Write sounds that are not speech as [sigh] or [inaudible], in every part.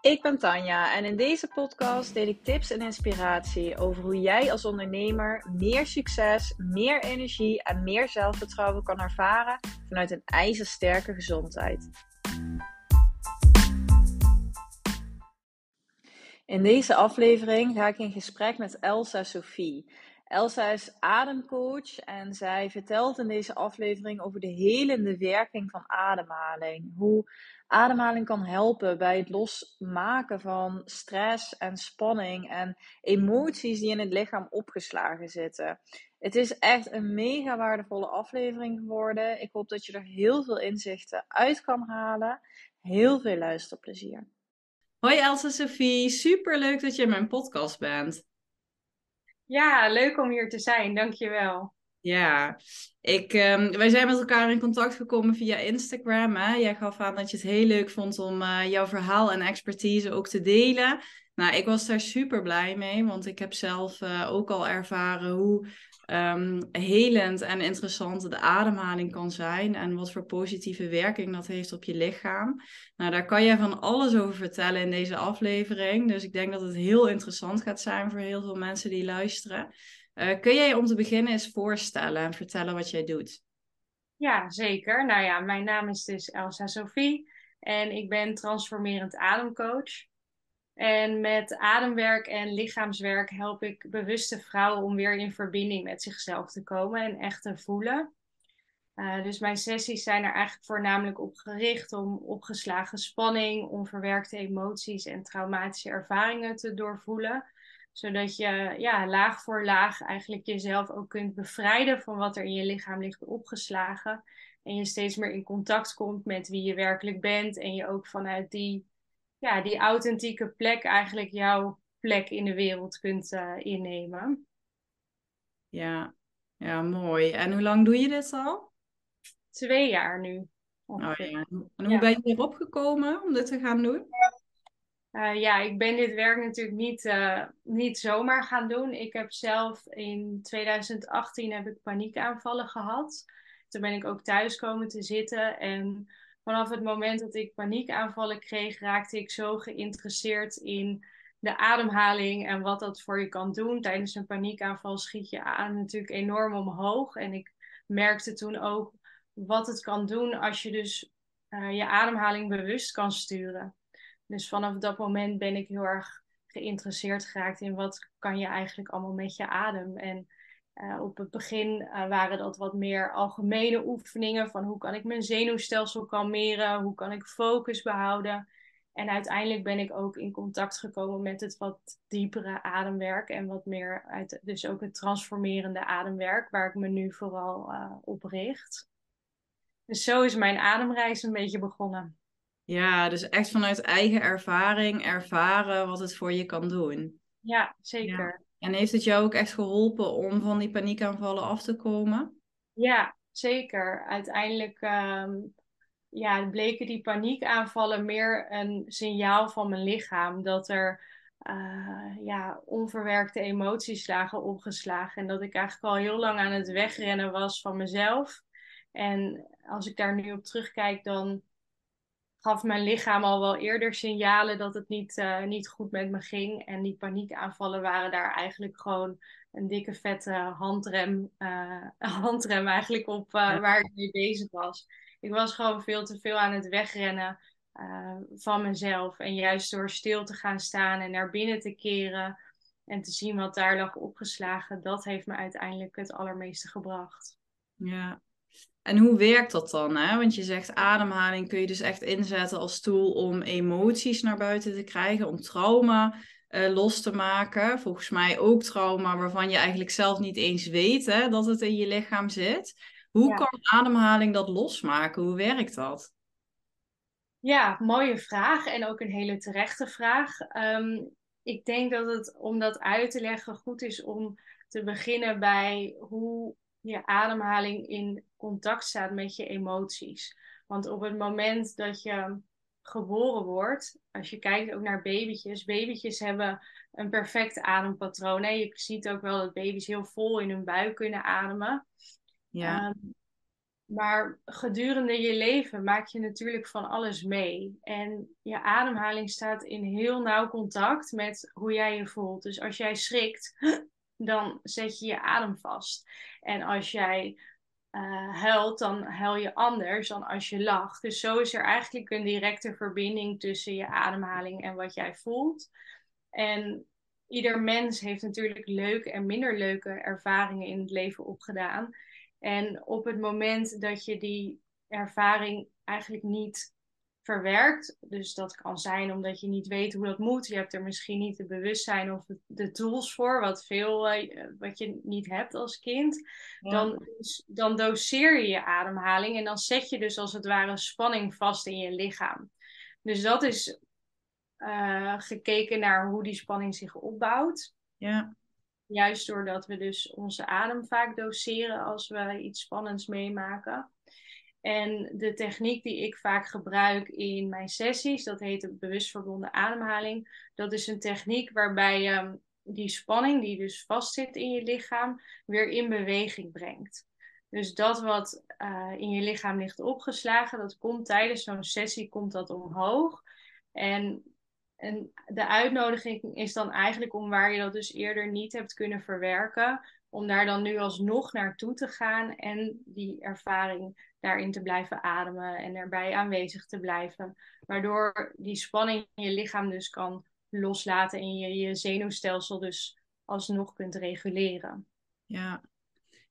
Ik ben Tanja en in deze podcast deel ik tips en inspiratie over hoe jij als ondernemer meer succes, meer energie en meer zelfvertrouwen kan ervaren vanuit een ijzersterke gezondheid. In deze aflevering ga ik in gesprek met Elsa Sophie. Elsa is ademcoach en zij vertelt in deze aflevering over de helende werking van ademhaling. Hoe ademhaling kan helpen bij het losmaken van stress en spanning en emoties die in het lichaam opgeslagen zitten. Het is echt een mega waardevolle aflevering geworden. Ik hoop dat je er heel veel inzichten uit kan halen. Heel veel luisterplezier. Hoi Elsa Sophie, super leuk dat je in mijn podcast bent. Ja, leuk om hier te zijn, dankjewel. Ja, ik, um, wij zijn met elkaar in contact gekomen via Instagram. Hè? Jij gaf aan dat je het heel leuk vond om uh, jouw verhaal en expertise ook te delen. Nou, ik was daar super blij mee, want ik heb zelf uh, ook al ervaren hoe um, helend en interessant de ademhaling kan zijn en wat voor positieve werking dat heeft op je lichaam. Nou, daar kan jij van alles over vertellen in deze aflevering. Dus ik denk dat het heel interessant gaat zijn voor heel veel mensen die luisteren. Uh, kun jij om te beginnen eens voorstellen en vertellen wat jij doet? Ja, zeker. Nou ja, mijn naam is dus Elsa Sophie en ik ben transformerend ademcoach. En met ademwerk en lichaamswerk help ik bewuste vrouwen om weer in verbinding met zichzelf te komen en echt te voelen. Uh, dus mijn sessies zijn er eigenlijk voornamelijk op gericht om opgeslagen spanning, onverwerkte emoties en traumatische ervaringen te doorvoelen. Zodat je ja, laag voor laag eigenlijk jezelf ook kunt bevrijden van wat er in je lichaam ligt opgeslagen. En je steeds meer in contact komt met wie je werkelijk bent. En je ook vanuit die ja, die authentieke plek eigenlijk jouw plek in de wereld kunt uh, innemen. Ja. ja, mooi. En hoe lang doe je dit al? Twee jaar nu. Oh, ja. En hoe ben je erop gekomen om dit te gaan doen? Uh, ja, ik ben dit werk natuurlijk niet, uh, niet zomaar gaan doen. Ik heb zelf in 2018 heb ik paniekaanvallen gehad. Toen ben ik ook thuis komen te zitten en vanaf het moment dat ik paniekaanvallen kreeg, raakte ik zo geïnteresseerd in de ademhaling en wat dat voor je kan doen. Tijdens een paniekaanval schiet je aan natuurlijk enorm omhoog. En ik merkte toen ook wat het kan doen als je dus uh, je ademhaling bewust kan sturen. Dus vanaf dat moment ben ik heel erg geïnteresseerd geraakt in wat kan je eigenlijk allemaal met je adem. En uh, op het begin uh, waren dat wat meer algemene oefeningen van hoe kan ik mijn zenuwstelsel kalmeren, hoe kan ik focus behouden. En uiteindelijk ben ik ook in contact gekomen met het wat diepere ademwerk en wat meer uit, dus ook het transformerende ademwerk, waar ik me nu vooral uh, op richt. Dus zo is mijn ademreis een beetje begonnen. Ja, dus echt vanuit eigen ervaring ervaren wat het voor je kan doen. Ja, zeker. Ja. En heeft het jou ook echt geholpen om van die paniekaanvallen af te komen? Ja, zeker. Uiteindelijk um, ja, bleken die paniekaanvallen meer een signaal van mijn lichaam dat er uh, ja, onverwerkte emoties lagen opgeslagen. En dat ik eigenlijk al heel lang aan het wegrennen was van mezelf. En als ik daar nu op terugkijk, dan gaf mijn lichaam al wel eerder signalen dat het niet, uh, niet goed met me ging. En die paniekaanvallen waren daar eigenlijk gewoon een dikke vette handrem, uh, [laughs] handrem eigenlijk op uh, waar ik mee bezig was. Ik was gewoon veel te veel aan het wegrennen van mezelf. En juist door stil te gaan staan en naar binnen te keren en te zien wat daar lag opgeslagen, dat heeft me uiteindelijk het allermeeste gebracht. Ja, en hoe werkt dat dan? Hè? Want je zegt ademhaling kun je dus echt inzetten als tool om emoties naar buiten te krijgen, om trauma uh, los te maken. Volgens mij ook trauma waarvan je eigenlijk zelf niet eens weet hè, dat het in je lichaam zit. Hoe ja. kan ademhaling dat losmaken? Hoe werkt dat? Ja, mooie vraag en ook een hele terechte vraag. Um, ik denk dat het om dat uit te leggen goed is om te beginnen bij hoe je ademhaling in contact staat met je emoties. Want op het moment dat je geboren wordt, als je kijkt ook naar babytjes, babytjes hebben een perfect adempatroon. En je ziet ook wel dat baby's heel vol in hun buik kunnen ademen. Ja. Um, maar gedurende je leven maak je natuurlijk van alles mee. En je ademhaling staat in heel nauw contact met hoe jij je voelt. Dus als jij schrikt, dan zet je je adem vast. En als jij uh, huilt, dan huil je anders dan als je lacht. Dus zo is er eigenlijk een directe verbinding tussen je ademhaling en wat jij voelt. En ieder mens heeft natuurlijk leuke en minder leuke ervaringen in het leven opgedaan. En op het moment dat je die ervaring eigenlijk niet verwerkt, dus dat kan zijn omdat je niet weet hoe dat moet, je hebt er misschien niet het bewustzijn of de tools voor, wat veel uh, wat je niet hebt als kind, dan, dan doseer je je ademhaling en dan zet je dus als het ware spanning vast in je lichaam. Dus dat is uh, gekeken naar hoe die spanning zich opbouwt. Ja. Juist doordat we dus onze adem vaak doseren als we iets spannends meemaken. En de techniek die ik vaak gebruik in mijn sessies, dat heet de ademhaling. Dat is een techniek waarbij je die spanning die dus vastzit in je lichaam weer in beweging brengt. Dus dat wat uh, in je lichaam ligt opgeslagen, dat komt tijdens zo'n sessie komt dat omhoog. En en de uitnodiging is dan eigenlijk om waar je dat dus eerder niet hebt kunnen verwerken, om daar dan nu alsnog naartoe te gaan en die ervaring daarin te blijven ademen en erbij aanwezig te blijven. Waardoor die spanning in je lichaam dus kan loslaten en je je zenuwstelsel dus alsnog kunt reguleren. Ja.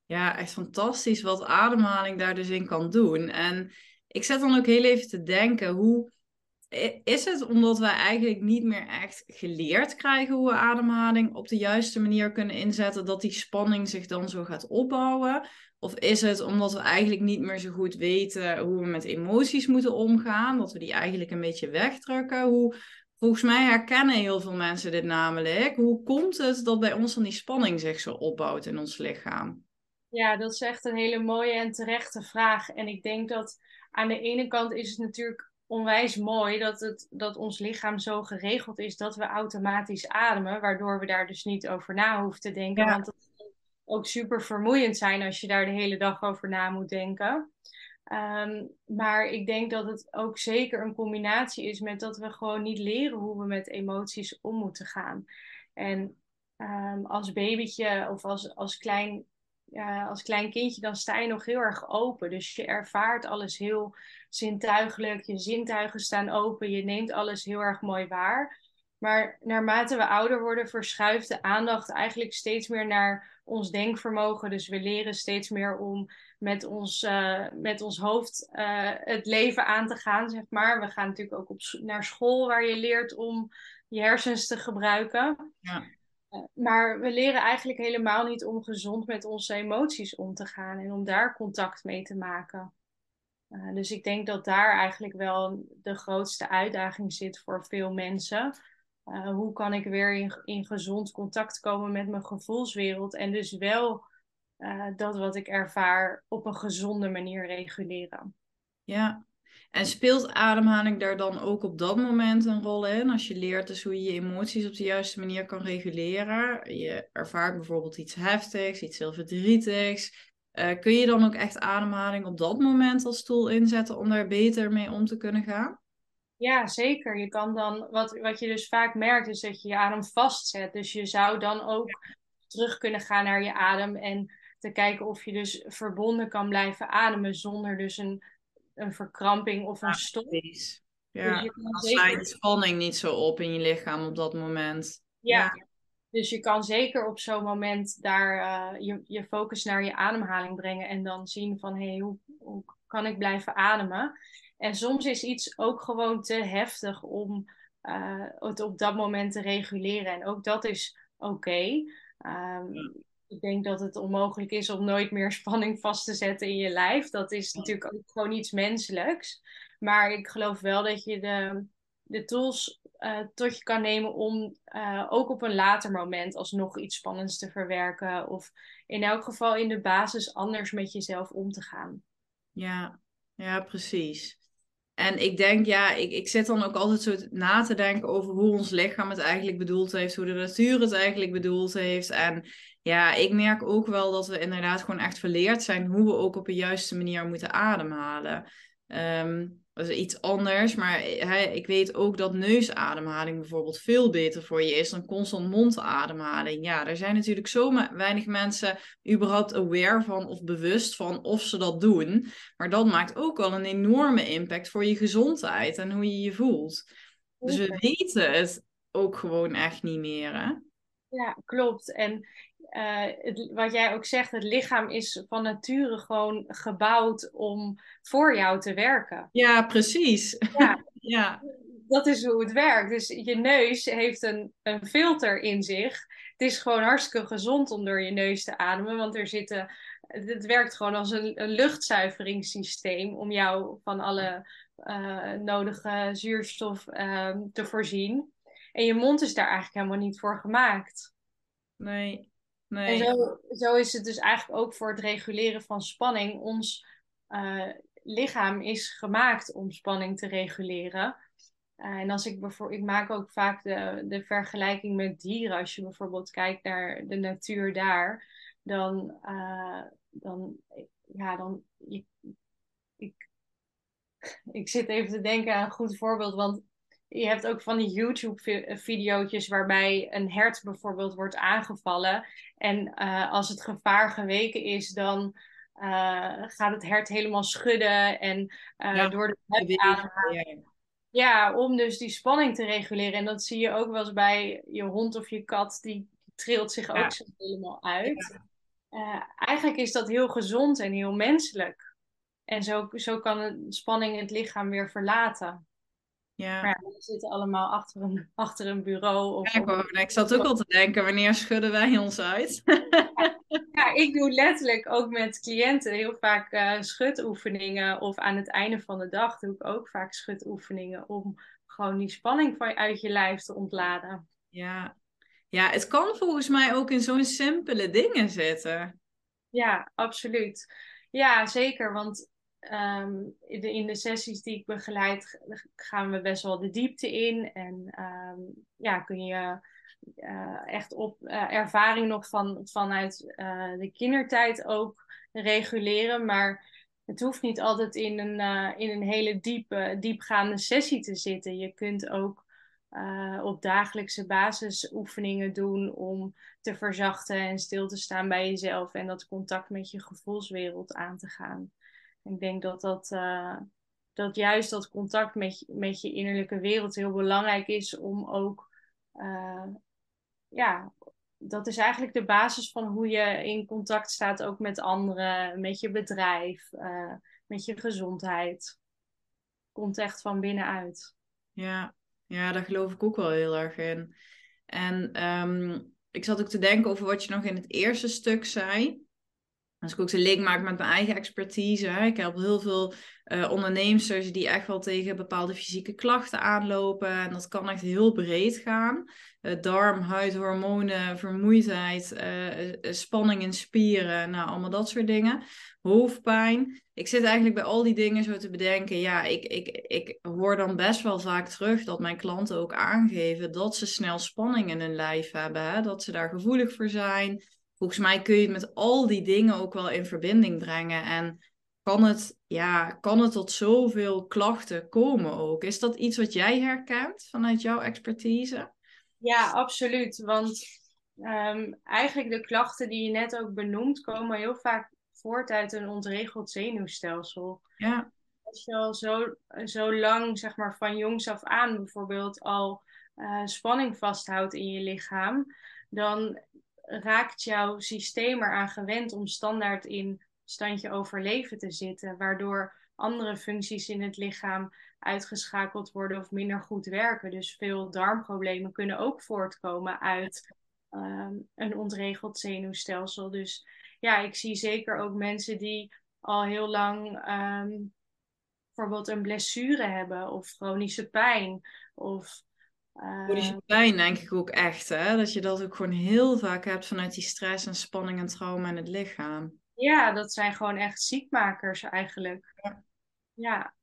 ja, echt fantastisch wat ademhaling daar dus in kan doen. En ik zet dan ook heel even te denken, hoe is het omdat wij eigenlijk niet meer echt geleerd krijgen hoe we ademhaling op de juiste manier kunnen inzetten, dat die spanning zich dan zo gaat opbouwen? Of is het omdat we eigenlijk niet meer zo goed weten hoe we met emoties moeten omgaan, dat we die eigenlijk een beetje wegdrukken? Hoe, volgens mij herkennen heel veel mensen dit namelijk. Hoe komt het dat bij ons dan die spanning zich zo opbouwt in ons lichaam? Ja, dat is echt een hele mooie en terechte vraag. En ik denk dat aan de ene kant is het natuurlijk onwijs mooi dat, het, dat ons lichaam zo geregeld is dat we automatisch ademen, waardoor we daar dus niet over na hoeven te denken. Want het kan ook super vermoeiend zijn als je daar de hele dag over na moet denken. Ehm, maar ik denk dat het ook zeker een combinatie is met dat we gewoon niet leren hoe we met emoties om moeten gaan. En um, als babytje of als, als klein als klein kindje, dan sta je nog heel erg open. Dus je ervaart alles heel zintuigelijk. Je zintuigen staan open. Je neemt alles heel erg mooi waar. Maar naarmate we ouder worden, verschuift de aandacht eigenlijk steeds meer naar ons denkvermogen. Dus we leren steeds meer om met ons, uh, met ons hoofd uh, het leven aan te gaan, zeg maar. We gaan natuurlijk ook op, naar school waar je leert om je hersens te gebruiken. Ja. Eh, maar we leren eigenlijk helemaal niet om gezond met onze emoties om te gaan en om daar contact mee te maken. Dus ik denk dat daar eigenlijk wel de grootste uitdaging zit voor veel mensen. Uh, hoe kan ik weer in, in, gezond contact komen met mijn gevoelswereld en dus wel dat wat ik ervaar op een gezonde manier reguleren? Ja, en speelt ademhaling daar dan ook op dat moment een rol in? Als je leert dus hoe je je emoties op de juiste manier kan reguleren. Je ervaart bijvoorbeeld iets heftigs, iets heel verdrietigs. Uh, kun je dan ook echt ademhaling op dat moment als tool inzetten om daar beter mee om te kunnen gaan? Ja, zeker. Je kan dan, wat, wat je dus vaak merkt, is dat je je adem vastzet. Dus je zou dan ook terug kunnen gaan naar je adem en te kijken of je dus verbonden kan blijven ademen zonder dus een een verkramping of een stop. Ja, dus dan je spanning niet zo op in je lichaam op dat moment. Ja, dus je kan zeker op zo'n moment daar uh, je, je focus naar je ademhaling brengen en dan zien van hé, hey, hoe, hoe kan ik blijven ademen? En soms is iets ook gewoon te heftig om uh, het op dat moment te reguleren. En ook dat is oké. Okay. Um, ehm, ik denk dat het onmogelijk is om nooit meer spanning vast te zetten in je lijf. Dat is natuurlijk ook gewoon iets menselijks. Maar ik geloof wel dat je de, de tools uh, tot je kan nemen om uh, ook op een later moment alsnog iets spannends te verwerken. Of in elk geval in de basis anders met jezelf om te gaan. Ja, ja precies. En ik denk, ja, ik, ik zit dan ook altijd zo na te denken over hoe ons lichaam het eigenlijk bedoeld heeft, hoe de natuur het eigenlijk bedoeld heeft. En ja, ik merk ook wel dat we inderdaad gewoon echt verleerd zijn hoe we ook op de juiste manier moeten ademhalen. Um, dat is iets anders, maar ik weet ook dat neusademhaling bijvoorbeeld veel beter voor je is dan constant mondademhaling. Ja, er zijn natuurlijk zo weinig mensen überhaupt aware van of bewust van of ze dat doen. Maar dat maakt ook wel een enorme impact voor je gezondheid en hoe je je voelt. Dus we weten het ook gewoon echt niet meer. Hè? Ja, klopt. En uh, wat jij ook zegt, het lichaam is van nature gewoon gebouwd om voor jou te werken. Ja, precies. Ja, [laughs] ja. Dat is hoe het werkt. Dus je neus heeft een, een filter in zich. Het is gewoon hartstikke gezond om door je neus te ademen, want er zitten. Het werkt gewoon als een, een luchtzuiveringssysteem om jou van alle uh, nodige zuurstof uh, te voorzien. En je mond is daar eigenlijk helemaal niet voor gemaakt. Nee. En zo, zo is het dus eigenlijk ook voor het reguleren van spanning. Ons uh, lichaam is gemaakt om spanning te reguleren. Uh, en als ik bijvoorbeeld, ik maak ook vaak de, de vergelijking met dieren. Als je bijvoorbeeld kijkt naar de natuur daar, dan, uh, dan ja, dan, ik, ik, ik zit even te denken aan een goed voorbeeld, want je hebt ook van die YouTube-video's waarbij een hert bijvoorbeeld wordt aangevallen. En uh, als het gevaar geweken is, dan uh, gaat het hert helemaal schudden en uh, ja, door de ademhalen. Ja. om dus die spanning te reguleren. En dat zie je ook wel eens bij je hond of je kat, die trilt zich ook zo helemaal uit. eigenlijk is dat heel gezond en heel menselijk. En zo, zo kan de spanning het lichaam weer verlaten. Ja. Maar ja, we zitten allemaal achter een, [laughs] achter een bureau. Of, ja, ik, ik zat ook al te denken, wanneer schudden wij ons uit? [laughs] ja, ik doe letterlijk ook met cliënten heel vaak uh, schudoefeningen. Of aan het einde van de dag doe ik ook vaak schudoefeningen. Om gewoon die spanning van, uit je lijf te ontladen. Ja. ja, het kan volgens mij ook in zo'n simpele dingen zitten. Ja, absoluut. Ja, zeker. Want um, in de sessies die ik begeleid, gaan we best wel de diepte in. En um, ja, kun je uh, echt op uh, ervaring nog van, vanuit uh, de kindertijd ook reguleren. Maar het hoeft niet altijd in een, in een hele diepe, diepgaande sessie te zitten. Je kunt ook op dagelijkse basis oefeningen doen om te verzachten en stil te staan bij jezelf en dat contact met je gevoelswereld aan te gaan. Ik denk dat, dat, uh, dat juist dat contact met, met je innerlijke wereld heel belangrijk is om ook, uh, ja, dat is eigenlijk de basis van hoe je in contact staat ook met anderen, met je bedrijf, uh, met je gezondheid. Komt echt van binnenuit. Ja, ja, daar geloof ik ook wel heel erg in. En um, ik zat ook te denken over wat je nog in het eerste stuk zei. Als ik ook de link maak met mijn eigen expertise. Ik heb heel veel uh, ondernemers die echt wel tegen bepaalde fysieke klachten aanlopen. En dat kan echt heel breed gaan. Uh, darm, huid, hormonen, vermoeidheid, uh, spanning in spieren. Nou, allemaal dat soort dingen. Hoofdpijn. Ik zit eigenlijk bij al die dingen zo te bedenken. Ja, ik, ik, ik hoor dan best wel vaak terug dat mijn klanten ook aangeven dat ze snel spanning in hun lijf hebben. Dat ze daar gevoelig voor zijn volgens mij kun je het met al die dingen ook wel in verbinding brengen. En kan het, ja, kan het tot zoveel klachten komen ook? Is dat iets wat jij herkent vanuit jouw expertise? Ja, absoluut. Want um, eigenlijk de klachten die je net ook benoemt, komen heel vaak voort uit een ontregeld zenuwstelsel. Ja. Als je al zo, zo lang, zeg maar van jongs af aan bijvoorbeeld, al uh, spanning vasthoudt in je lichaam, dan raakt jouw systeem eraan gewend om standaard in standje overleven te zitten, waardoor andere functies in het lichaam uitgeschakeld worden of minder goed werken. Dus veel darmproblemen kunnen ook voortkomen uit ehm, een ontregeld zenuwstelsel. Dus ja, ik zie zeker ook mensen die al heel lang ehm, bijvoorbeeld een blessure hebben of chronische pijn of Chronische ehm, pijn denk ik ook echt, hè? Dat je dat ook gewoon heel vaak hebt vanuit die stress en spanning en trauma in het lichaam. Ja, dat zijn gewoon echt ziekmakers eigenlijk. Ja. Ja,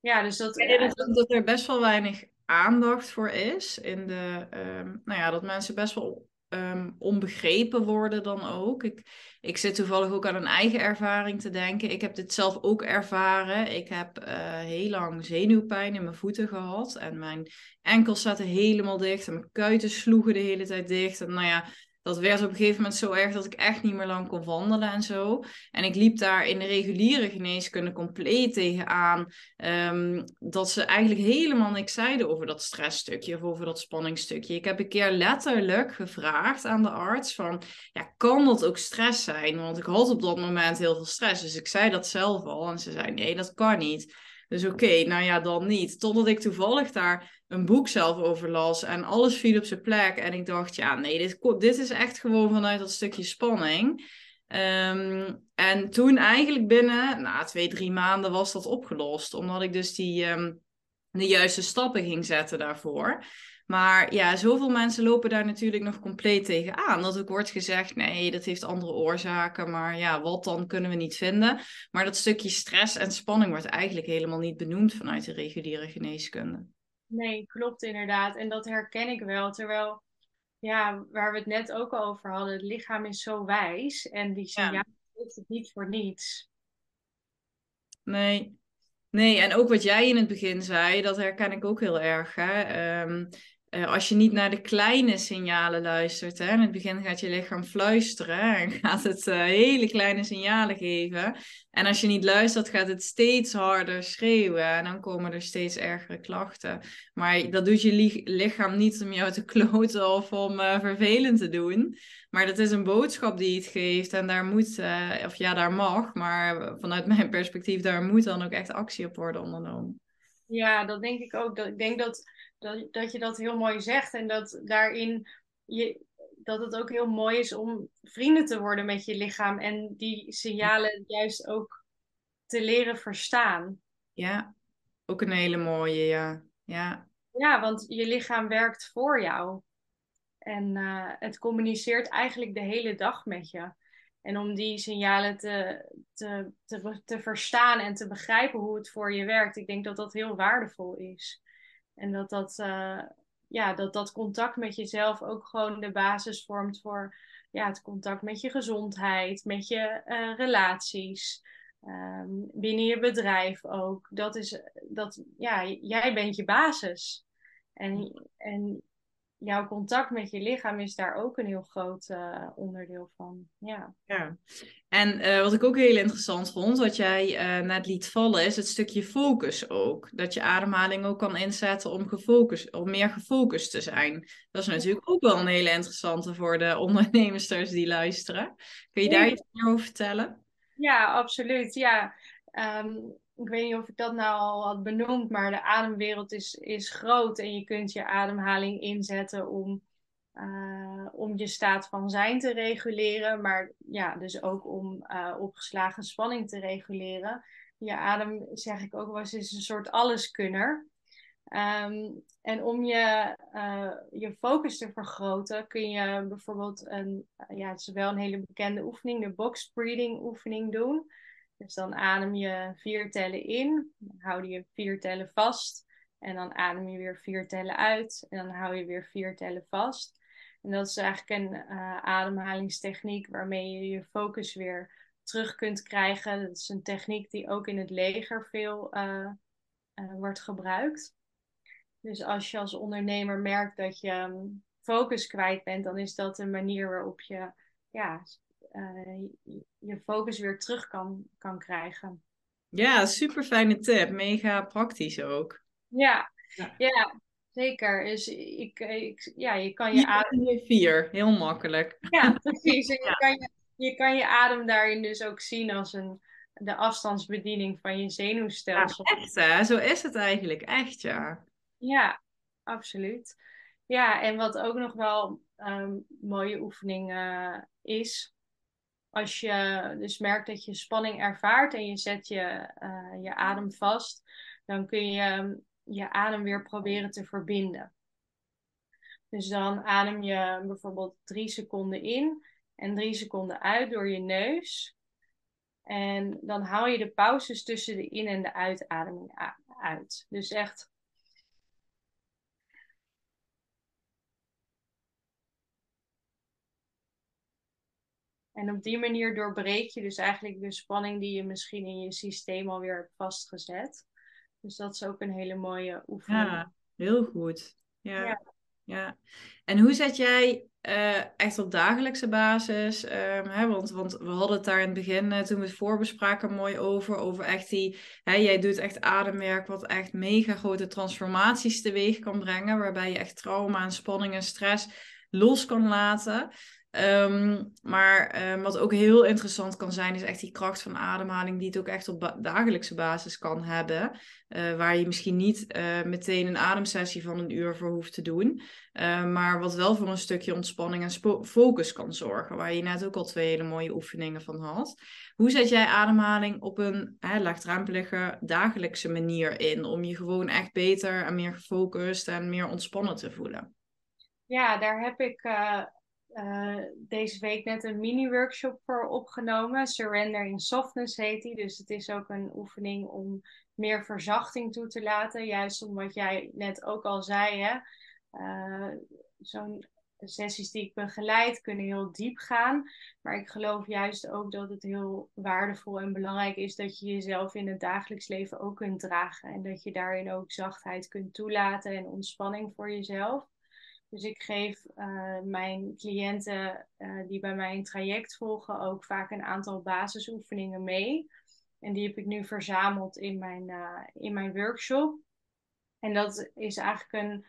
ja dus dat... En dat, dat er best wel weinig aandacht voor is in de... Um, nou ja, dat mensen best wel um, onbegrepen worden dan ook. Ik, ik zit toevallig ook aan een eigen ervaring te denken. Ik heb dit zelf ook ervaren. Ik heb uh, heel lang zenuwpijn in mijn voeten gehad. En mijn enkels zaten helemaal dicht. En mijn kuiten sloegen de hele tijd dicht. En nou ja, dat werd op een gegeven moment zo erg dat ik echt niet meer lang kon wandelen en zo. En ik liep daar in de reguliere geneeskunde compleet tegenaan. Um, dat ze eigenlijk helemaal niks zeiden over dat stressstukje of over dat spanningsstukje. Ik heb een keer letterlijk gevraagd aan de arts van, ja, kan dat ook stress zijn? Want ik had op dat moment heel veel stress. Dus ik zei dat zelf al en ze zei, nee, dat kan niet. Dus oké, nou ja, dan niet. Totdat ik toevallig daar een boek zelf over las en alles viel op zijn plek. En ik dacht, ja, nee, dit, dit is echt gewoon vanuit dat stukje spanning. Ehm, en toen eigenlijk binnen, na twee, drie maanden was dat opgelost. Omdat ik dus die, ehm, de juiste stappen ging zetten daarvoor. Maar ja, zoveel mensen lopen daar natuurlijk nog compleet tegen aan. Dat ook wordt gezegd, nee, dat heeft andere oorzaken. Maar ja, wat dan kunnen we niet vinden. Maar dat stukje stress en spanning wordt eigenlijk helemaal niet benoemd vanuit de reguliere geneeskunde. Nee, klopt inderdaad. En dat herken ik wel. Terwijl, ja, waar we het net ook over hadden, het lichaam is zo wijs. En die signalen ja. heeft het niet voor niets. Nee, Nee, en ook wat jij in het begin zei, dat herken ik ook heel erg. Hè? Ehm, uh, als je niet naar de kleine signalen luistert, hè, in het begin gaat je lichaam fluisteren en [laughs] gaat het uh, hele kleine signalen geven. En als je niet luistert, gaat het steeds harder schreeuwen en dan komen er steeds ergere klachten. Maar dat doet je lichaam niet om jou te [laughs] kloten of om uh, vervelend te doen. Maar dat is een boodschap die het geeft en daar moet, of ja, daar mag, maar vanuit mijn perspectief, daar moet dan ook echt actie op worden ondernomen. Ja, dat denk ik ook. Dat, ik denk dat dat, dat je dat heel mooi zegt. En dat daarin je, dat het ook heel mooi is om vrienden te worden met je lichaam. En die signalen juist ook te leren verstaan. Ja, ook een hele mooie, ja. Ja, ja want je lichaam werkt voor jou. En uh, het communiceert eigenlijk de hele dag met je. En om die signalen te, te, te, te verstaan en te begrijpen hoe het voor je werkt, ik denk dat dat heel waardevol is. En dat dat, uh, ja, dat dat contact met jezelf ook gewoon de basis vormt voor ja, het contact met je gezondheid, met je uh, relaties, um, binnen je bedrijf ook. Dat is, dat, ja, jij bent je basis. En, en jouw contact met je lichaam is daar ook een heel groot uh, onderdeel van. Ja. ja. En uh, wat ik ook heel interessant vond, wat jij uh, net liet vallen, is het stukje focus ook. Dat je ademhaling ook kan inzetten om, gefocust, om meer gefocust te zijn. Dat is natuurlijk ook wel een hele interessante voor de [laughs] ondernemers die luisteren. Kun je daar iets meer over vertellen? Ja, absoluut. Ja. Um, ik weet niet of ik dat nou al had benoemd, maar de ademwereld is, is groot en je kunt je ademhaling inzetten om, uh, om je staat van zijn te reguleren, maar ja, dus ook om uh, opgeslagen spanning te reguleren. Je adem, zeg ik ook wel eens, is een soort alleskunner. Um, en om je, uh, je focus te vergroten, kun je bijvoorbeeld een, ja, het is wel een hele bekende oefening, de box breathing oefening doen. Dus dan adem je vier tellen in, dan hou je vier tellen vast. En dan adem je weer vier tellen uit en dan hou je weer vier tellen vast. En dat is eigenlijk een uh, ademhalingstechniek waarmee je je focus weer terug kunt krijgen. Dat is een techniek die ook in het leger veel uh, uh, wordt gebruikt. Dus als je als ondernemer merkt dat je um, focus kwijt bent, dan is dat een manier waarop je ja, je focus weer terug kan, kan krijgen. Ja, super fijne tip. Mega praktisch ook. Ja, ja. ja zeker. Dus ik, ik, ja, je kan je adem... Vier, heel makkelijk. Ja, precies. En je, kan je, je kan je adem daarin dus ook zien als een, de afstandsbediening van je zenuwstelsel. Ja, echt hè? Zo is het eigenlijk. Echt ja. Ja, absoluut. Ja, en wat ook nog wel um, mooie oefening uh, is, als je dus merkt dat je spanning ervaart en je zet je, uh, je adem vast, dan kun je je adem weer proberen te verbinden. Dus dan adem je bijvoorbeeld drie seconden in en drie seconden uit door je neus. En dan haal je de pauzes tussen de in- en de uitademing uit. Dus echt En op die manier doorbreek je dus eigenlijk de spanning die je misschien in je systeem alweer hebt vastgezet. Dus dat is ook een hele mooie oefening. Ja, heel goed. Ja. ja. En hoe zet jij uh, echt op dagelijkse basis, um, hè, want, want we hadden het daar in het begin, uh, toen we het voorbespraken, mooi over, over echt die, hè, jij doet echt ademwerk wat echt mega grote transformaties teweeg kan brengen, waarbij je echt trauma en spanning en stress los kan laten. Ehm, maar ehm, wat ook heel interessant kan zijn, is echt die kracht van ademhaling, die het ook echt op dagelijkse basis kan hebben. Uh, waar je misschien niet uh, meteen een ademsessie van een uur voor hoeft te doen. Uh, maar wat wel voor een stukje ontspanning en focus kan zorgen. Waar je net ook al twee hele mooie oefeningen van had. Hoe zet jij ademhaling op een hè, laagdrempelige dagelijkse manier in? Om je gewoon echt beter en meer gefocust en meer ontspannen te voelen? Ja, daar heb ik uh, deze week net een mini-workshop voor opgenomen. Surrender in Softness heet die. Dus het is ook een oefening om meer verzachting toe te laten. Juist om wat jij net ook al zei. Hè? Uh, Zo'n sessies die ik begeleid kunnen heel diep gaan. Maar ik geloof juist ook dat het heel waardevol en belangrijk is dat je jezelf in het dagelijks leven ook kunt dragen. En dat je daarin ook zachtheid kunt toelaten en ontspanning voor jezelf. Dus ik geef uh, mijn cliënten uh, die bij mij traject volgen ook vaak een aantal basisoefeningen mee. En die heb ik nu verzameld in mijn, uh, in mijn workshop. En dat is eigenlijk een,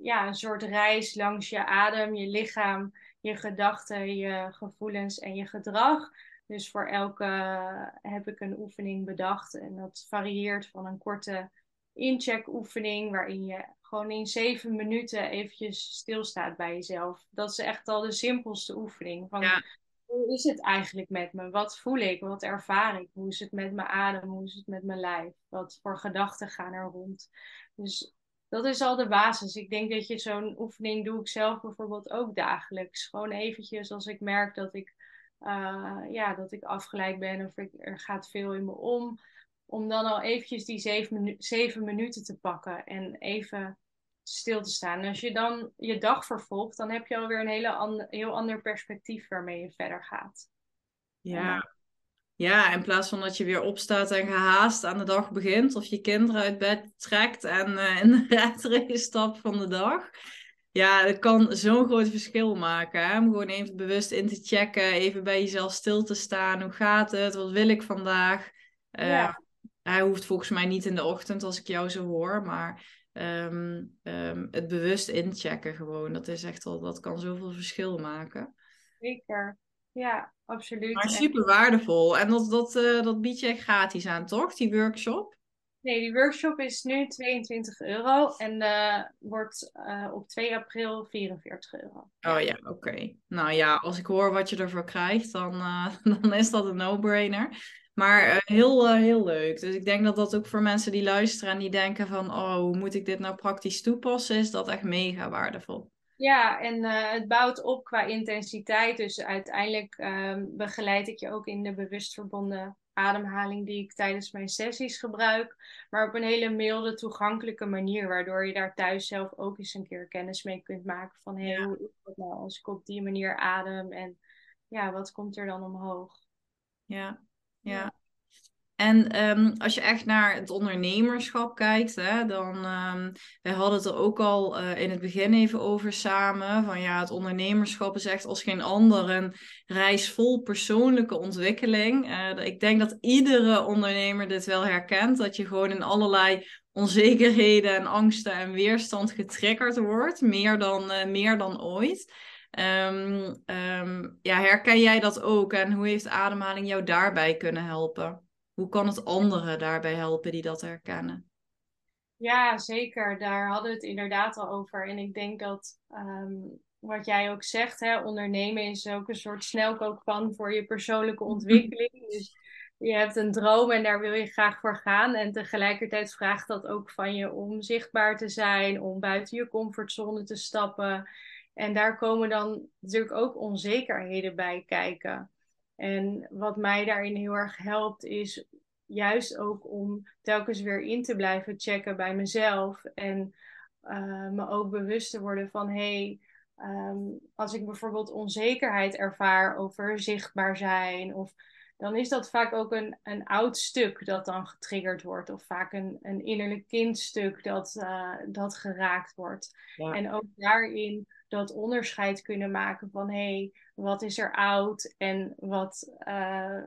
ja, een soort reis langs je adem, je lichaam, je gedachten, je gevoelens en je gedrag. Dus voor elke heb ik een oefening bedacht. En dat varieert van een korte incheck oefening waarin je gewoon in zeven minuten eventjes stilstaat bij jezelf. Dat is echt al de simpelste oefening. Van, Hoe is het eigenlijk met me? Wat voel ik? Wat ervaar ik? Hoe is het met mijn adem? Hoe is het met mijn lijf? Wat voor gedachten gaan er rond? Dus dat is al de basis. Ik denk dat je zo'n oefening doe ik zelf bijvoorbeeld ook dagelijks. Gewoon eventjes als ik merk dat ik, uh, ja, dat ik afgeleid ben of ik, er gaat veel in me om om dan al eventjes die zeven, zeven minuten te pakken en even stil te staan. En als je dan je dag vervolgt, dan heb je alweer een hele heel ander perspectief waarmee je verder gaat. Ja. Ja, in plaats van dat je weer opstaat en gehaast aan de dag begint, of je kinderen uit bed trekt en uh, in de [laughs] redrace stapt van de dag. Ja, het kan zo'n groot verschil maken. Hè? Om gewoon even bewust in te checken, even bij jezelf stil te staan. Hoe gaat het? Wat wil ik vandaag? Uh, ja hij hoeft volgens mij niet in de ochtend als ik jou zo hoor, maar ehm, ehm, het bewust inchecken gewoon, dat is echt al, dat kan zoveel verschil maken. Zeker, ja, absoluut. Maar super waardevol. En dat, dat, uh, dat bied je gratis aan, toch, die workshop? Nee, die workshop is nu 22 euro en uh, wordt uh, op 2 april 44 euro. Oh ja, oké. Nou ja, als ik hoor wat je ervoor krijgt, dan, [laughs] dan is dat een no-brainer. Maar uh, heel, uh, heel leuk. Dus ik denk dat dat ook voor mensen die luisteren en die denken van... oh, hoe moet ik dit nou praktisch toepassen? Is dat echt mega waardevol. Ja, en uh, het bouwt op qua intensiteit. Dus uiteindelijk ehm, begeleid ik je ook in de bewust verbonden ademhaling die ik tijdens mijn sessies gebruik. Maar op een hele milde, toegankelijke manier. Waardoor je daar thuis zelf ook eens een keer kennis mee kunt maken. Van hé, hey, hoe is het nou als ik op die manier adem? En ja, wat komt er dan omhoog? Ja, ja. En um, als je echt naar het ondernemerschap kijkt, hè, dan um, wij hadden het er ook al uh, in het begin even over samen. Van ja, het ondernemerschap is echt als geen ander een reis vol persoonlijke ontwikkeling. Uh, ik denk dat iedere ondernemer dit wel herkent. Dat je gewoon in allerlei onzekerheden en angsten en weerstand getriggerd wordt. Meer dan, uh, meer dan ooit. Um, um, ja, herken jij dat ook? En hoe heeft ademhaling jou daarbij kunnen helpen? Hoe kan het anderen daarbij helpen die dat herkennen? Ja, zeker. Daar hadden we het inderdaad al over. En ik denk dat um, wat jij ook zegt, hè, ondernemen is ook een soort snelkookpan voor je persoonlijke [laughs] ontwikkeling. Dus je hebt een droom en daar wil je graag voor gaan. En tegelijkertijd vraagt dat ook van je om zichtbaar te zijn, om buiten je comfortzone te stappen. En daar komen dan natuurlijk ook onzekerheden bij kijken. En wat mij daarin heel erg helpt, is juist ook om telkens weer in te blijven checken bij mezelf. En uh, me ook bewust te worden van hé, hey, ehm, als ik bijvoorbeeld onzekerheid ervaar over zichtbaar zijn, of, dan is dat vaak ook een, een oud stuk dat dan getriggerd wordt, of vaak een, een innerlijk kindstuk dat, uh, dat geraakt wordt. En ook daarin dat onderscheid kunnen maken van hé, hey, wat is er oud en wat, uh,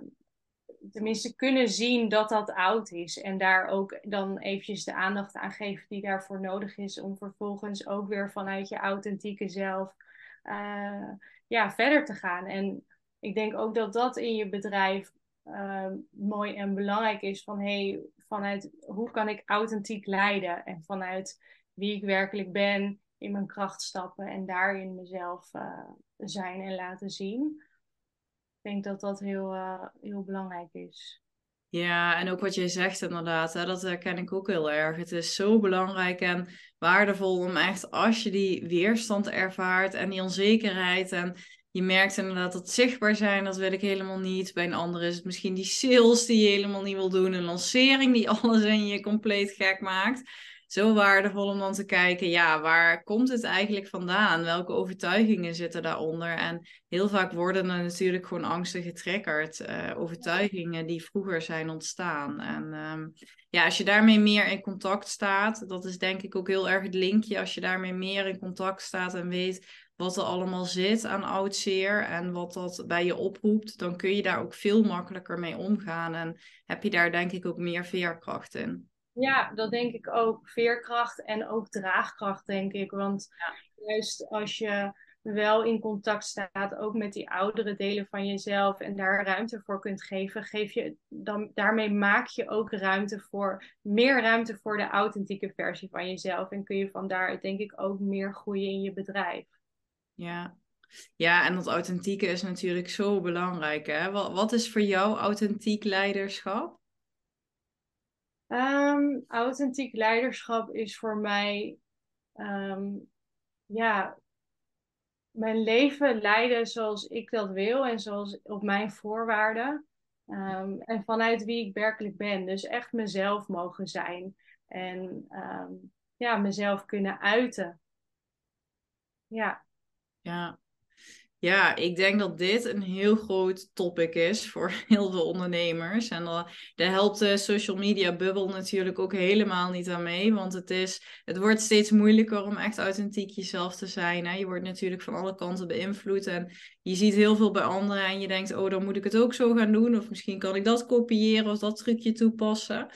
tenminste kunnen zien dat dat oud is. En daar ook dan eventjes de aandacht aan geven die daarvoor nodig is. Om vervolgens ook weer vanuit je authentieke zelf uh, ja, verder te gaan. En ik denk ook dat dat in je bedrijf uh, mooi en belangrijk is. Van hey, vanuit hoe kan ik authentiek leiden? En vanuit wie ik werkelijk ben in mijn kracht stappen en daarin mezelf uh, zijn en laten zien. Ik denk dat dat heel, uh, heel belangrijk is. Ja, en ook wat jij zegt inderdaad, hè, dat herken ik ook heel erg. Het is zo belangrijk en waardevol om echt, als je die weerstand ervaart en die onzekerheid en je merkt inderdaad dat zichtbaar zijn, dat wil ik helemaal niet. Bij een ander is het misschien die sales die je helemaal niet wil doen, een lancering die [laughs] alles in je compleet gek maakt zo waardevol om dan te kijken, ja, waar komt het eigenlijk vandaan? Welke overtuigingen zitten daaronder? En heel vaak worden er natuurlijk gewoon angsten getriggerd. Uh, overtuigingen die vroeger zijn ontstaan. En um, ja, als je daarmee meer in contact staat, dat is denk ik ook heel erg het linkje. Als je daarmee meer in contact staat en weet wat er allemaal zit aan oud zeer en wat dat bij je oproept, dan kun je daar ook veel makkelijker mee omgaan. En heb je daar denk ik ook meer veerkracht in. Ja, dat denk ik ook. Veerkracht en ook draagkracht, denk ik. Want juist als je wel in contact staat, ook met die oudere delen van jezelf en daar ruimte voor kunt geven, geef je, dan, daarmee maak je ook ruimte voor, meer ruimte voor de authentieke versie van jezelf. En kun je van daaruit denk ik ook meer groeien in je bedrijf. Ja, ja, en dat authentieke is natuurlijk zo belangrijk. Hè? Wat, wat is voor jou authentiek leiderschap? Um, authentiek leiderschap is voor mij, um, ja, mijn leven leiden zoals ik dat wil en zoals op mijn voorwaarden. Um, en vanuit wie ik werkelijk ben. Dus echt mezelf mogen zijn. En ja, mezelf kunnen uiten. Ja. Ja, ja, ik denk dat dit een heel groot topic is voor [laughs] heel veel ondernemers. En daar helpt de social media bubbel natuurlijk ook helemaal niet aan mee. Want het, is, het wordt steeds moeilijker om echt authentiek jezelf te zijn. Hè? Je wordt natuurlijk van alle kanten beïnvloed. En je ziet heel veel bij anderen en je denkt, oh, dan moet ik het ook zo gaan doen. Of misschien kan ik dat kopiëren of dat trucje toepassen.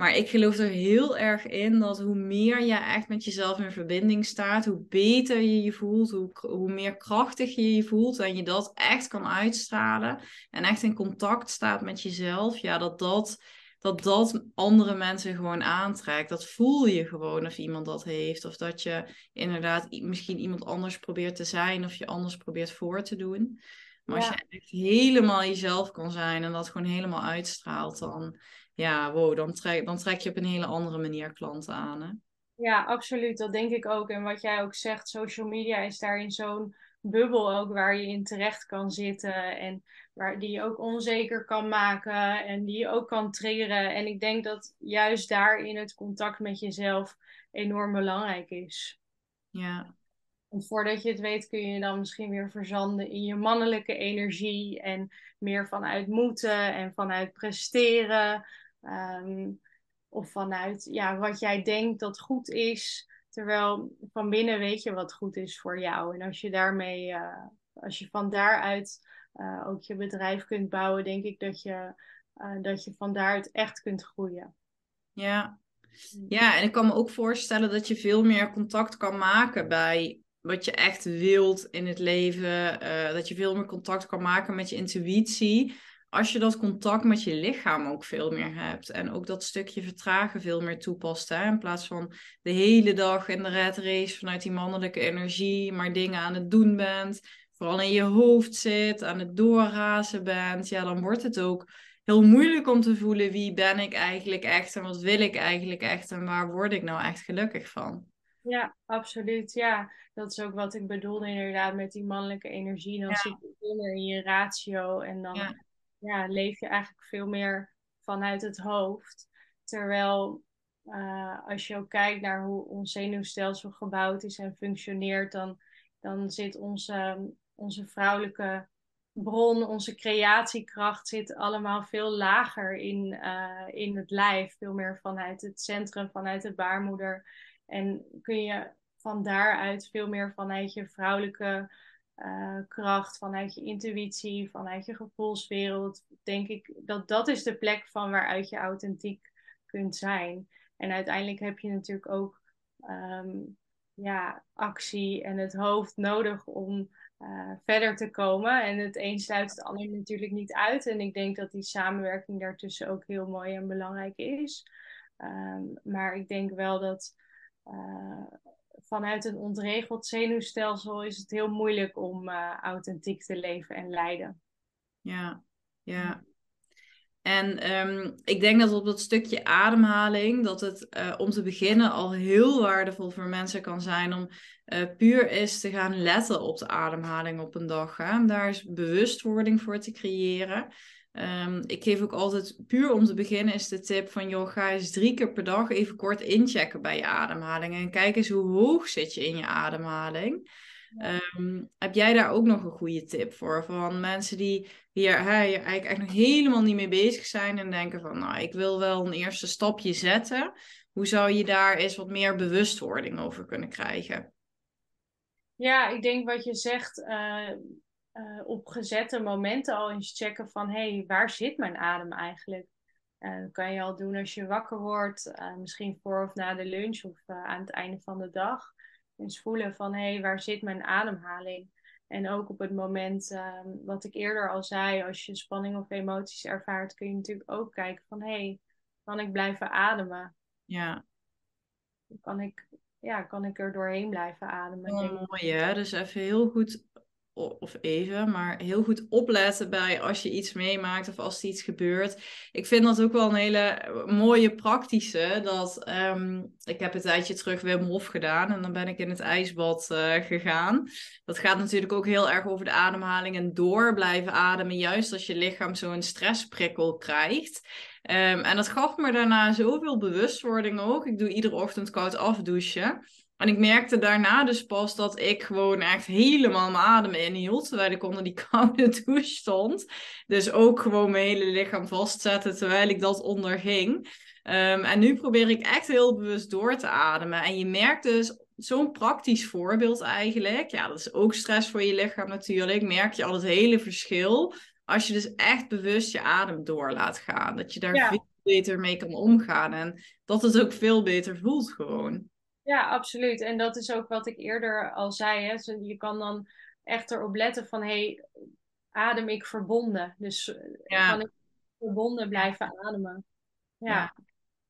Maar ik geloof er heel erg in dat hoe meer je echt met jezelf in verbinding staat, hoe beter je je voelt, hoe, hoe meer krachtig je je voelt en je dat echt kan uitstralen en echt in contact staat met jezelf, ja, dat dat, dat dat andere mensen gewoon aantrekt. Dat voel je gewoon of iemand dat heeft of dat je inderdaad misschien iemand anders probeert te zijn of je anders probeert voor te doen. Maar als je echt helemaal jezelf kan zijn en dat gewoon helemaal uitstraalt, dan ja, wow, dan trek, dan trek je op een hele andere manier klanten aan. Hè? Ja, absoluut. Dat denk ik ook. En wat jij ook zegt, social media is daarin zo'n bubbel ook waar je in terecht kan zitten. En waar, die je ook onzeker kan maken en die je ook kan triggeren. En ik denk dat juist daarin het contact met jezelf enorm belangrijk is. Ja. En voordat je het weet kun je dan misschien weer verzanden in je mannelijke energie. En meer vanuit moeten en vanuit presteren. Um, of vanuit ja, wat jij denkt dat goed is. Terwijl van binnen weet je wat goed is voor jou. En als je daarmee, uh, als je van daaruit uh, ook je bedrijf kunt bouwen, denk ik dat je, uh, dat je van daaruit echt kunt groeien. Ja. Mm. ja, en ik kan me ook voorstellen dat je veel meer contact kan maken bij wat je echt wilt in het leven. dat je veel meer contact kan maken met je intuïtie als je dat contact met je lichaam ook veel meer hebt. En ook dat stukje vertragen veel meer toepast. Hè? In plaats van de hele dag in de red race vanuit die mannelijke energie, maar dingen aan het doen bent. Vooral in je hoofd zit, aan het doorrazen bent. Ja, dan wordt het ook heel moeilijk om te voelen wie ben ik eigenlijk echt en wat wil ik eigenlijk echt en waar word ik nou echt gelukkig van. Ja, absoluut. Ja, dat is ook wat ik bedoelde inderdaad met die mannelijke energie. Dan ja. zit je in je ratio en dan ja, leef je eigenlijk veel meer vanuit het hoofd. Terwijl uh, als je ook kijkt naar hoe ons zenuwstelsel gebouwd is en functioneert, dan dan zit onze, onze vrouwelijke bron, onze creatiekracht zit allemaal veel lager in, uh, in het lijf. Veel meer vanuit het centrum, vanuit de baarmoeder. En kun je van daaruit veel meer vanuit je vrouwelijke uh, kracht, vanuit je intuïtie, vanuit je gevoelswereld. Denk ik dat dat is de plek van waaruit je authentiek kunt zijn. En uiteindelijk heb je natuurlijk ook um, ja, actie en het hoofd nodig om uh, verder te komen. En het een sluit het ander natuurlijk niet uit. En ik denk dat die samenwerking daartussen ook heel mooi en belangrijk is. Um, maar ik denk wel dat uh, vanuit een ontregeld zenuwstelsel is het heel moeilijk om uh, authentiek te leven en leiden. Ja, ja. En um, ik denk dat op dat stukje ademhaling, dat het uh, om te beginnen al heel waardevol voor mensen kan zijn om uh, puur eens te gaan letten op de ademhaling op een dag. Hè? Daar is bewustwording voor te creëren. Um, ik geef ook altijd, puur om te beginnen, is de tip van, joh, ga eens drie keer per dag even kort inchecken bij je ademhaling. En kijk eens hoe hoog zit je in je ademhaling. Um, heb jij daar ook nog een goede tip voor? Van mensen die hier, hè, hier eigenlijk echt nog helemaal niet mee bezig zijn en denken van, nou, ik wil wel een eerste stapje zetten. Hoe zou je daar eens wat meer bewustwording over kunnen krijgen? Ja, ik denk wat je zegt, uh, uh, op gezette momenten al eens checken van, hé, hey, waar zit mijn adem eigenlijk? Uh, dat kan je al doen als je wakker wordt, misschien voor of na de lunch of aan het einde van de dag eens voelen van hé, hey, waar zit mijn ademhaling? En ook op het moment, uh, wat ik eerder al zei, als je spanning of emoties ervaart, kun je natuurlijk ook kijken van hé, hey, kan ik blijven ademen? Ja. Kan ik, ja, kan ik er doorheen blijven ademen? Oh, mooi hè, dus even heel goed of even, maar heel goed opletten bij als je iets meemaakt of als er iets gebeurt. Ik vind dat ook wel een hele mooie praktische. Dat um, ik heb een tijdje terug Wim Hof gedaan en dan ben ik in het ijsbad uh, gegaan. Dat gaat natuurlijk ook heel erg over de ademhaling en door blijven ademen, juist als je lichaam zo'n stressprikkel krijgt. Um, en dat gaf me daarna zoveel bewustwording ook. Ik doe iedere ochtend koud afdouchen. En ik merkte daarna dus pas dat ik gewoon echt helemaal mijn adem inhield. Terwijl ik onder die [laughs] koude douche stond. Dus ook gewoon mijn hele lichaam vastzetten terwijl ik dat onderging. Um, en nu probeer ik echt heel bewust door te ademen. En je merkt dus zo'n praktisch voorbeeld eigenlijk. Ja, dat is ook stress voor je lichaam natuurlijk. Merk je al het hele verschil. Als je dus echt bewust je adem door laat gaan. Dat je daar veel beter mee kan omgaan. En dat het ook veel beter voelt gewoon. Ja, absoluut. En dat is ook wat ik eerder al zei. Hè. Je kan dan echt erop letten van, hey, adem ik verbonden? Dus eh, kan ik verbonden blijven ademen? Ja. ja.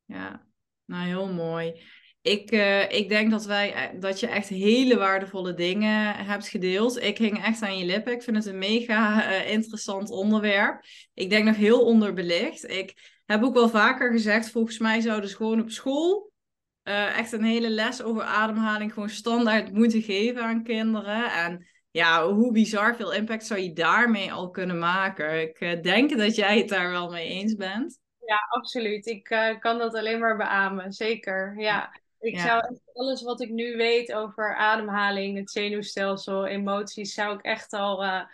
ja. nou heel mooi. Ik, uh, ik denk dat, wij, eh, dat je echt hele waardevolle dingen hebt gedeeld. Ik hing echt aan je lippen. Ik vind het een mega uh, interessant onderwerp. Ik denk nog heel onderbelicht. Ik heb ook wel vaker gezegd, volgens mij zouden ze gewoon op school uh, echt een hele les over ademhaling gewoon standaard moeten geven aan kinderen. En ja, hoe bizar veel impact zou je daarmee al kunnen maken? Ik uh, denk dat jij het daar wel mee eens bent. Ja, absoluut. Ik uh, kan dat alleen maar beamen, zeker. Ja. Ik ja. zou alles wat ik nu weet over ademhaling, het zenuwstelsel, emoties, zou ik echt al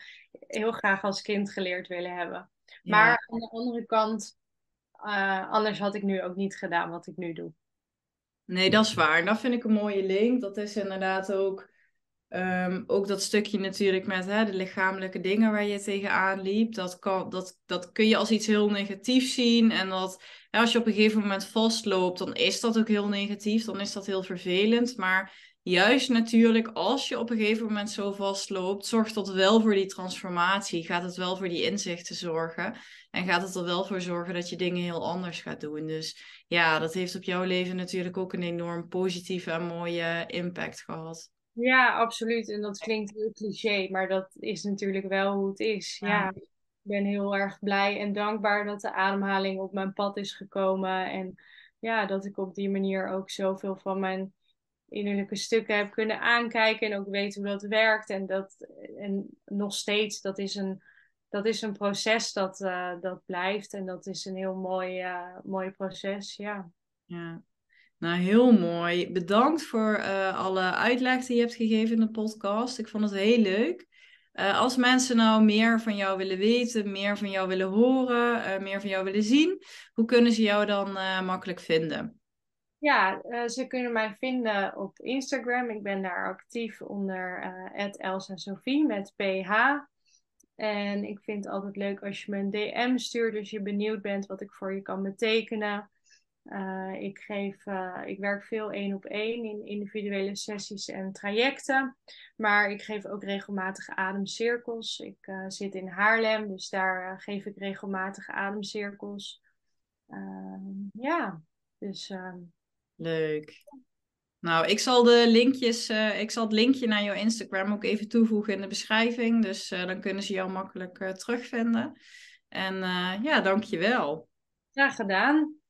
heel graag als kind geleerd willen hebben. Maar ja. aan de andere kant, anders had ik nu ook niet gedaan wat ik nu doe. Nee, dat is waar. En dat vind ik een mooie link. Dat is inderdaad ook, um, ook dat stukje natuurlijk met hè, de lichamelijke dingen waar je tegenaan liep. Dat, kan, dat, dat kun je als iets heel negatiefs zien. En dat hè, als je op een gegeven moment vastloopt, dan is dat ook heel negatief. Dan is dat heel vervelend. Maar juist natuurlijk, als je op een gegeven moment zo vastloopt, zorgt dat wel voor die transformatie. Gaat het wel voor die inzichten zorgen. En gaat het er wel voor zorgen dat je dingen heel anders gaat doen. Dus ja, dat heeft op jouw leven natuurlijk ook een enorm positieve en mooie impact gehad. Ja, absoluut. En dat klinkt heel cliché, maar dat is natuurlijk wel hoe het is. Ja. ja. ik ben heel erg blij en dankbaar dat de ademhaling op mijn pad is gekomen. En ja, dat ik op die manier ook zoveel van mijn innerlijke stukken heb kunnen aankijken en ook weet hoe dat werkt. En, dat, en nog steeds, dat is een, dat is een proces dat, uh, dat blijft. En dat is een heel mooi, uh, mooi proces, ja. Ja. Nou, heel mooi. Bedankt voor alle uitleg die je hebt gegeven in de podcast. Ik vond het heel leuk. als mensen nou meer van jou willen weten, meer van jou willen horen, meer van jou willen zien, hoe kunnen ze jou dan makkelijk vinden? Ja, ze kunnen mij vinden op Instagram. Ik ben daar actief onder uh, Elsa Sophie met PH. En ik vind het altijd leuk als je me een DM stuurt als je benieuwd bent wat ik voor je kan betekenen. Uh, ik, geef, ik werk veel één op één in individuele sessies en trajecten. Maar ik geef ook regelmatig ademcirkels. Ik zit in Haarlem, dus daar geef ik regelmatig ademcirkels. ja, dus ehm, Leuk. Nou, ik zal de linkjes, uh, ik zal het linkje naar jouw Instagram ook even toevoegen in de beschrijving. Dus uh, dan kunnen ze jou makkelijk uh, terugvinden. En ja, dankjewel. Graag gedaan.